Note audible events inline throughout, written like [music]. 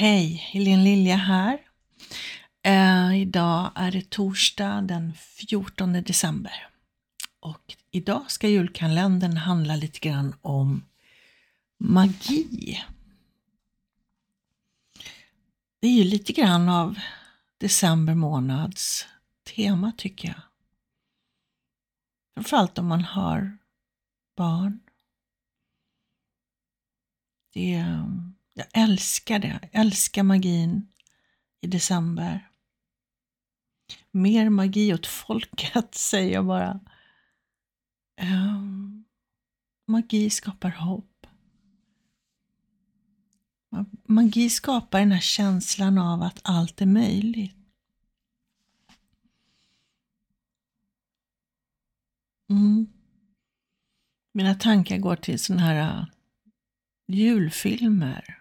Hej, Helene Lilja här. Eh, idag är det torsdag den 14 december. Och idag ska julkalendern handla lite grann om magi. Det är ju lite grann av december månads tema tycker jag. Framförallt om man har barn. Det är jag älskar det. Jag älskar magin i december. Mer magi åt folket, [laughs] säger jag bara. Um, magi skapar hopp. Magi skapar den här känslan av att allt är möjligt. Mm. Mina tankar går till sådana här äh, julfilmer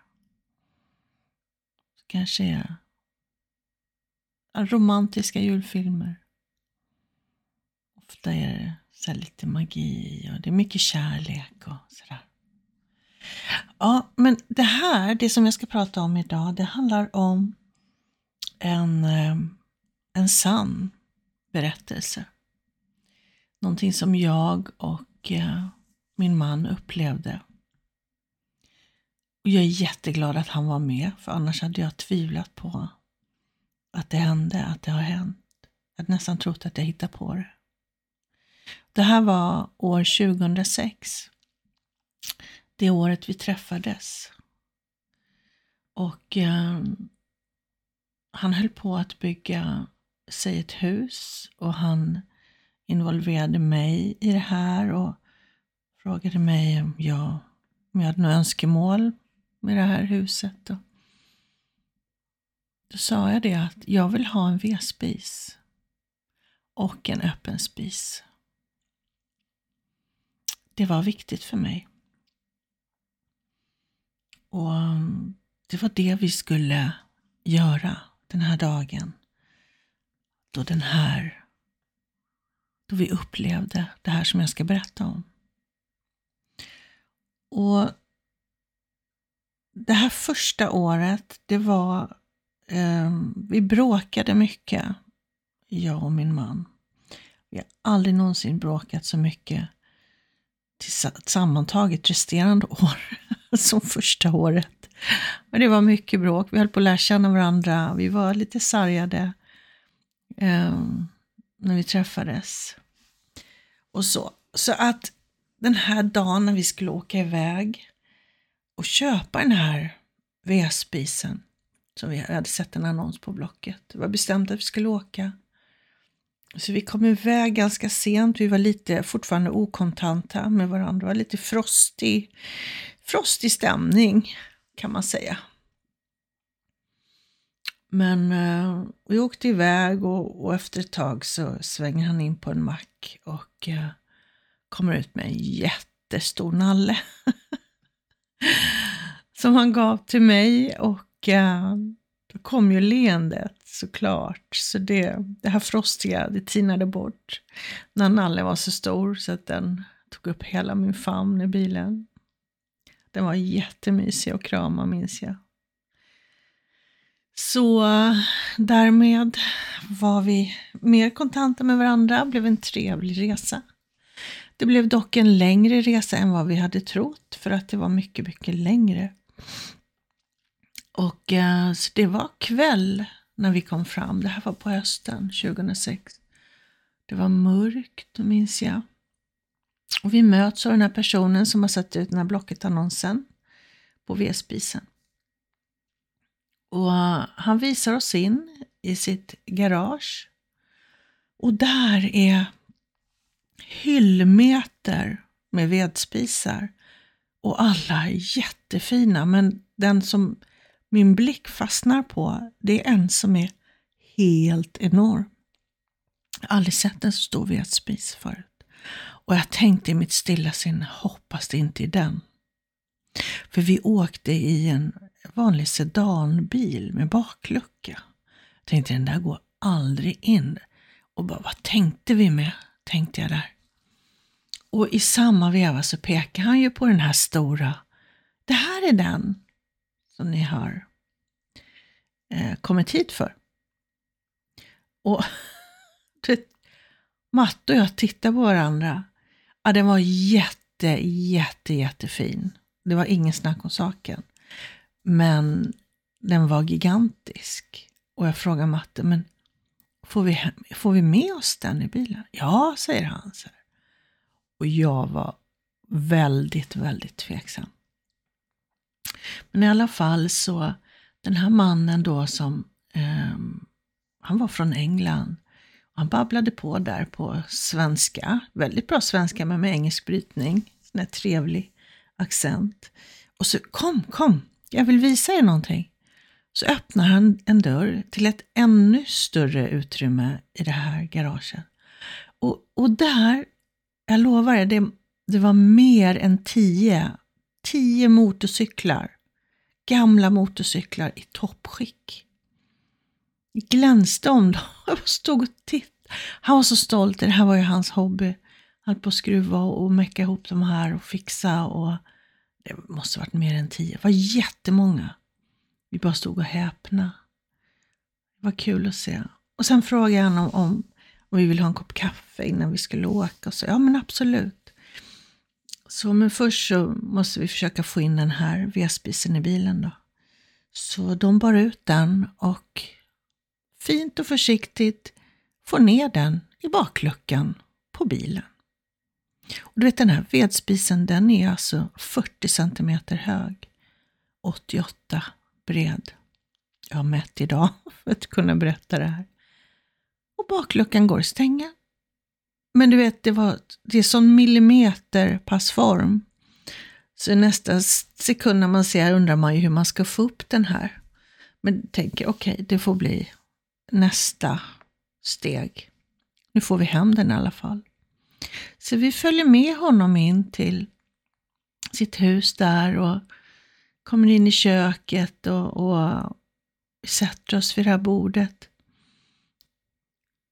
kanske är romantiska julfilmer. Ofta är det så lite magi och det är mycket kärlek och sådär. Ja, men det här, det som jag ska prata om idag, det handlar om en, eh, en sann berättelse. Någonting som jag och eh, min man upplevde och jag är jätteglad att han var med, för annars hade jag tvivlat på att det hände, att det har hänt. Jag hade nästan trott att jag hittade på det. Det här var år 2006. Det året vi träffades. Och eh, han höll på att bygga sig ett hus och han involverade mig i det här och frågade mig om jag, om jag hade några önskemål med det här huset. Då, då sa jag det att jag vill ha en vedspis och en öppen spis. Det var viktigt för mig. Och mm, det var det vi skulle göra den här dagen. Då den här, då vi upplevde det här som jag ska berätta om. Och det här första året, det var, eh, vi bråkade mycket, jag och min man. Vi har aldrig någonsin bråkat så mycket sammantaget resterande [laughs] år som första året. Men det var mycket bråk, vi höll på att lära känna varandra, vi var lite sargade eh, när vi träffades. Och så. Så att den här dagen när vi skulle åka iväg och köpa den här vedspisen som vi hade sett en annons på Blocket. Det var bestämt att vi skulle åka. Så vi kom iväg ganska sent. Vi var lite fortfarande okontanta med varandra. Det var lite frostig, frostig stämning kan man säga. Men eh, vi åkte iväg och, och, efter ett tag så svänger han in på en mack och eh, kommer ut med en jättestor nalle. [laughs] som han gav till mig och eh, då kom ju leendet såklart. Så det, det här frostiga, det tinade bort när nallen var så stor så att den tog upp hela min famn i bilen. Den var jättemysig att krama minns jag. Så eh, därmed var vi mer kontanta med varandra, blev en trevlig resa. Det blev dock en längre resa än vad vi hade trott för att det var mycket, mycket längre. Och eh, så det var kväll när vi kom fram. Det här var på hösten 2006. Det var mörkt, minns jag. Och vi möts av den här personen som har satt ut den här Blocket-annonsen på vedspisen. Och eh, han visar oss in i sitt garage. Och där är hyllmeter med vedspisar. Och alla är jättefina, men den som min blick fastnar på, det är en som är helt enorm. Jag har aldrig sett en så stor vedspis förut. Och jag tänkte i mitt stilla sinne, hoppas det inte är den. För vi åkte i en vanlig sedanbil med baklucka. Jag tänkte den där går aldrig in. Och bara, vad tänkte vi med? Tänkte jag där. Och i samma veva så pekar han ju på den här stora. Det här är den som ni har eh, kommit hit för? Och [laughs] Matte och jag tittade på varandra. Ja, den var jätte, jätte, jättefin. Det var ingen snack om saken. Men den var gigantisk. Och jag frågade Matte, men får vi, får vi med oss den i bilen? Ja, säger han. Så och jag var väldigt, väldigt tveksam. Men i alla fall så, den här mannen då som, eh, han var från England. Han babblade på där på svenska, väldigt bra svenska men med engelsk brytning. Sån här trevlig accent. Och så, kom, kom, jag vill visa er någonting. Så öppnar han en dörr till ett ännu större utrymme i det här garaget. Och, och där, jag lovar er, det, det var mer än tio, tio motorcyklar. Gamla motorcyklar i toppskick. Glänste om [laughs] dem. Jag stod och tittade. Han var så stolt, det här var ju hans hobby. Han höll på att skruva och mecka ihop de här och fixa och det måste varit mer än tio. Det var jättemånga. Vi bara stod och häpna. Det var kul att se. Och sen frågade han om, om, och vi ville ha en kopp kaffe innan vi skulle åka. Och så, ja men absolut. Så men först så måste vi försöka få in den här vedspisen i bilen då. Så de bar ut den och fint och försiktigt får ner den i bakluckan på bilen. Och du vet den här vedspisen den är alltså 40 centimeter hög, 88 bred. Jag har mätt idag [laughs] för att kunna berätta det här. Bakluckan går att stänga. Men du vet, det, var, det är sån millimeterpassform. Så i nästa sekund när man ser undrar man ju hur man ska få upp den här. Men tänker, okej, okay, det får bli nästa steg. Nu får vi hem den i alla fall. Så vi följer med honom in till sitt hus där och kommer in i köket och, och sätter oss vid det här bordet.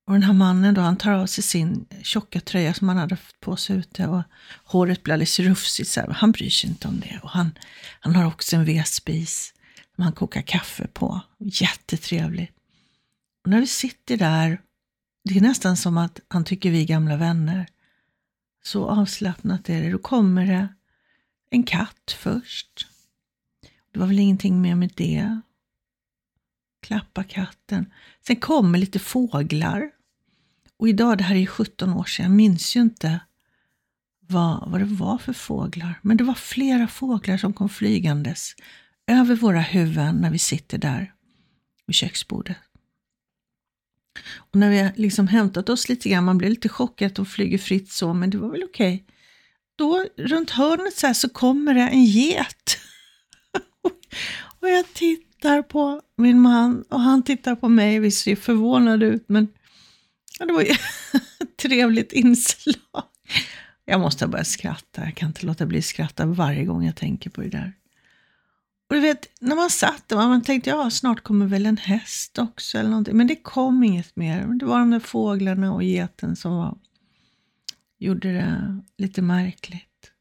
Och den här mannen då, han tar av sig sin tjocka tröja som han hade haft på sig ute och håret blir alldeles rufsigt. Så här. Han bryr sig inte om det. Och han, han har också en vedspis som han kokar kaffe på. Jättetrevligt. Och när vi sitter där, det är nästan som att han tycker vi är gamla vänner. Så avslappnat är det. Då kommer det en katt först. Det var väl ingenting mer med det. Klappa katten. Sen kommer lite fåglar. Och idag, det här är ju 17 år sedan, jag minns ju inte vad, vad det var för fåglar. Men det var flera fåglar som kom flygandes över våra huvuden när vi sitter där vid köksbordet. Och när vi har liksom hämtat oss lite grann, man blir lite chockad att de flyger fritt så, men det var väl okej. Okay. Då runt hörnet så, här, så kommer det en get. [laughs] och jag tittar på min man och han tittar på mig. Vi ser förvånade ut, men ja, det var ju ett [laughs] trevligt inslag. Jag måste börja skratta. Jag kan inte låta bli att skratta varje gång jag tänker på det där. Och du vet, när man satt där, man tänkte ja, snart kommer väl en häst också eller någonting. Men det kom inget mer. Det var de där fåglarna och geten som var, gjorde det lite märkligt.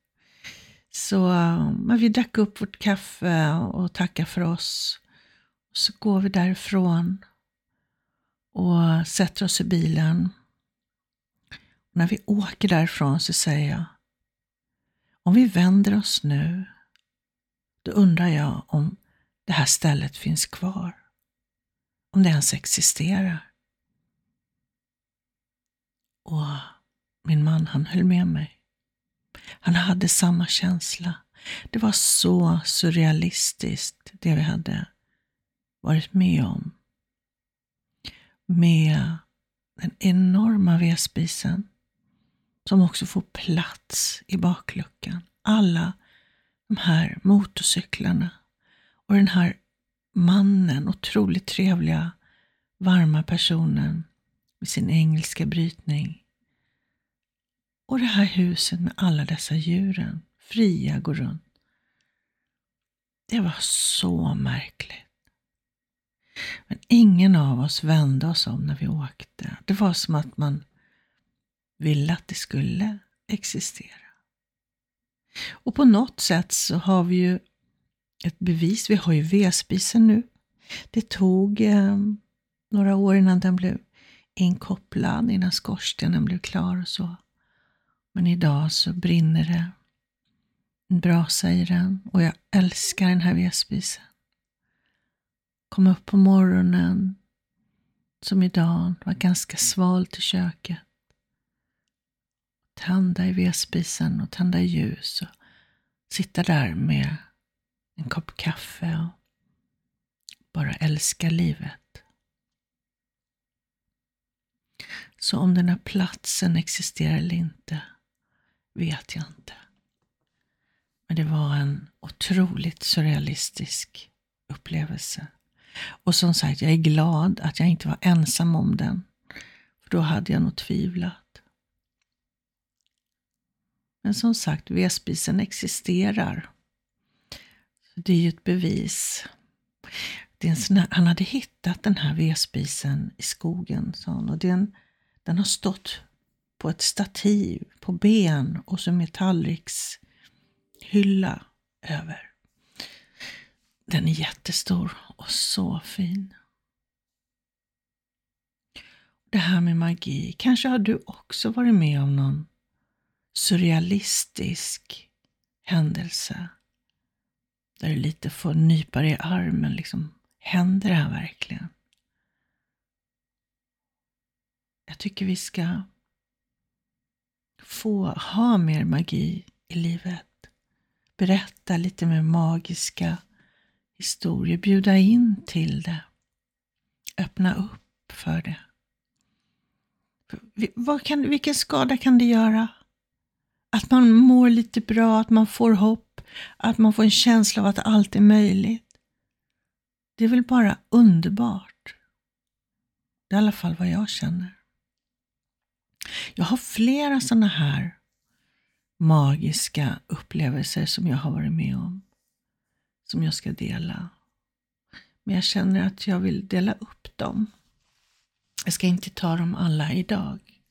Så men vi drack upp vårt kaffe och tackade för oss. Och så går vi därifrån och sätter oss i bilen. Och när vi åker därifrån så säger jag, om vi vänder oss nu då undrar jag om det här stället finns kvar. Om det ens existerar. Och min man, han höll med mig. Han hade samma känsla. Det var så surrealistiskt, det vi hade varit med om. Med den enorma vedspisen som också får plats i bakluckan. Alla de här motorcyklarna och den här mannen, otroligt trevliga, varma personen med sin engelska brytning. Och det här huset med alla dessa djuren, fria går runt. Det var så märkligt. Men ingen av oss vände oss om när vi åkte. Det var som att man ville att det skulle existera. Och på något sätt så har vi ju ett bevis. Vi har ju vedspisen nu. Det tog eh, några år innan den blev inkopplad, innan skorstenen blev klar och så. Men idag så brinner det en brasa i den och jag älskar den här vedspisen. Kom upp på morgonen, som idag, var ganska svalt i köket. Tända i vedspisen och tända ljus och sitta där med en kopp kaffe och bara älska livet. Så om den här platsen existerar eller inte vet jag inte. Men det var en otroligt surrealistisk upplevelse. Och som sagt, jag är glad att jag inte var ensam om den. För då hade jag nog tvivlat. Men som sagt, vedspisen existerar. Det är ju ett bevis. Här, han hade hittat den här vedspisen i skogen, sa han. Och den, den har stått på ett stativ, på ben och så med tallrikshylla över. Den är jättestor och så fin. Det här med magi, kanske har du också varit med om någon surrealistisk händelse där du lite får nypa dig i armen. Liksom, händer det här verkligen? Jag tycker vi ska få ha mer magi i livet. Berätta lite mer magiska historier, bjuda in till det. Öppna upp för det. Vad kan, vilken skada kan det göra? Att man mår lite bra, att man får hopp, att man får en känsla av att allt är möjligt. Det är väl bara underbart. Det är i alla fall vad jag känner. Jag har flera sådana här magiska upplevelser som jag har varit med om som jag ska dela. Men jag känner att jag vill dela upp dem. Jag ska inte ta dem alla idag.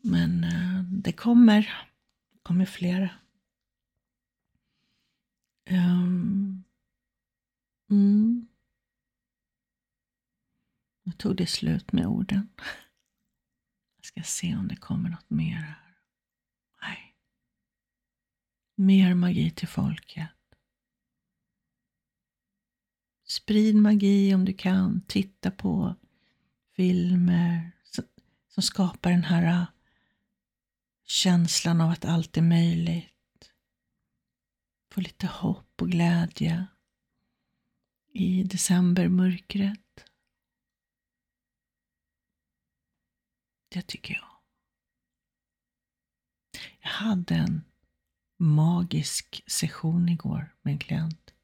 Men eh, det kommer. Det kommer flera. Um, mm. Nu tog det slut med orden. Jag ska se om det kommer något mer här. Nej. Mer magi till folket. Sprid magi om du kan. Titta på filmer som skapar den här äh, känslan av att allt är möjligt. Få lite hopp och glädje i decembermörkret. Det tycker jag. Jag hade en magisk session igår med en klient.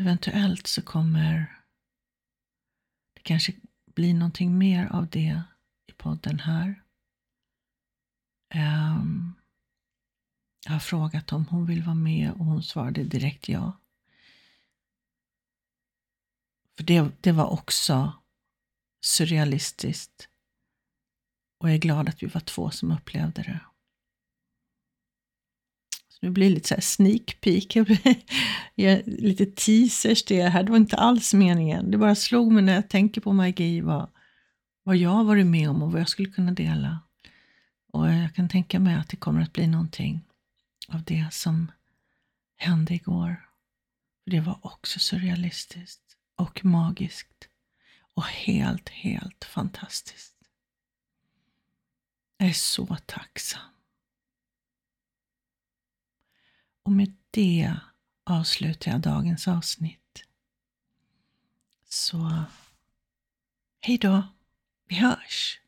Eventuellt så kommer det kanske bli någonting mer av det i podden här. Um, jag har frågat om hon vill vara med och hon svarade direkt ja. För det, det var också surrealistiskt. Och jag är glad att vi var två som upplevde det. Nu blir det lite så här sneak peek, [laughs] lite teasers till det här. Det var inte alls meningen. Det bara slog mig när jag tänker på magi vad, vad jag har varit med om och vad jag skulle kunna dela. Och jag kan tänka mig att det kommer att bli någonting av det som hände igår. För Det var också surrealistiskt och magiskt och helt, helt fantastiskt. Jag är så tacksam. Och med det avslutar jag dagens avsnitt. Så hej då, vi hörs!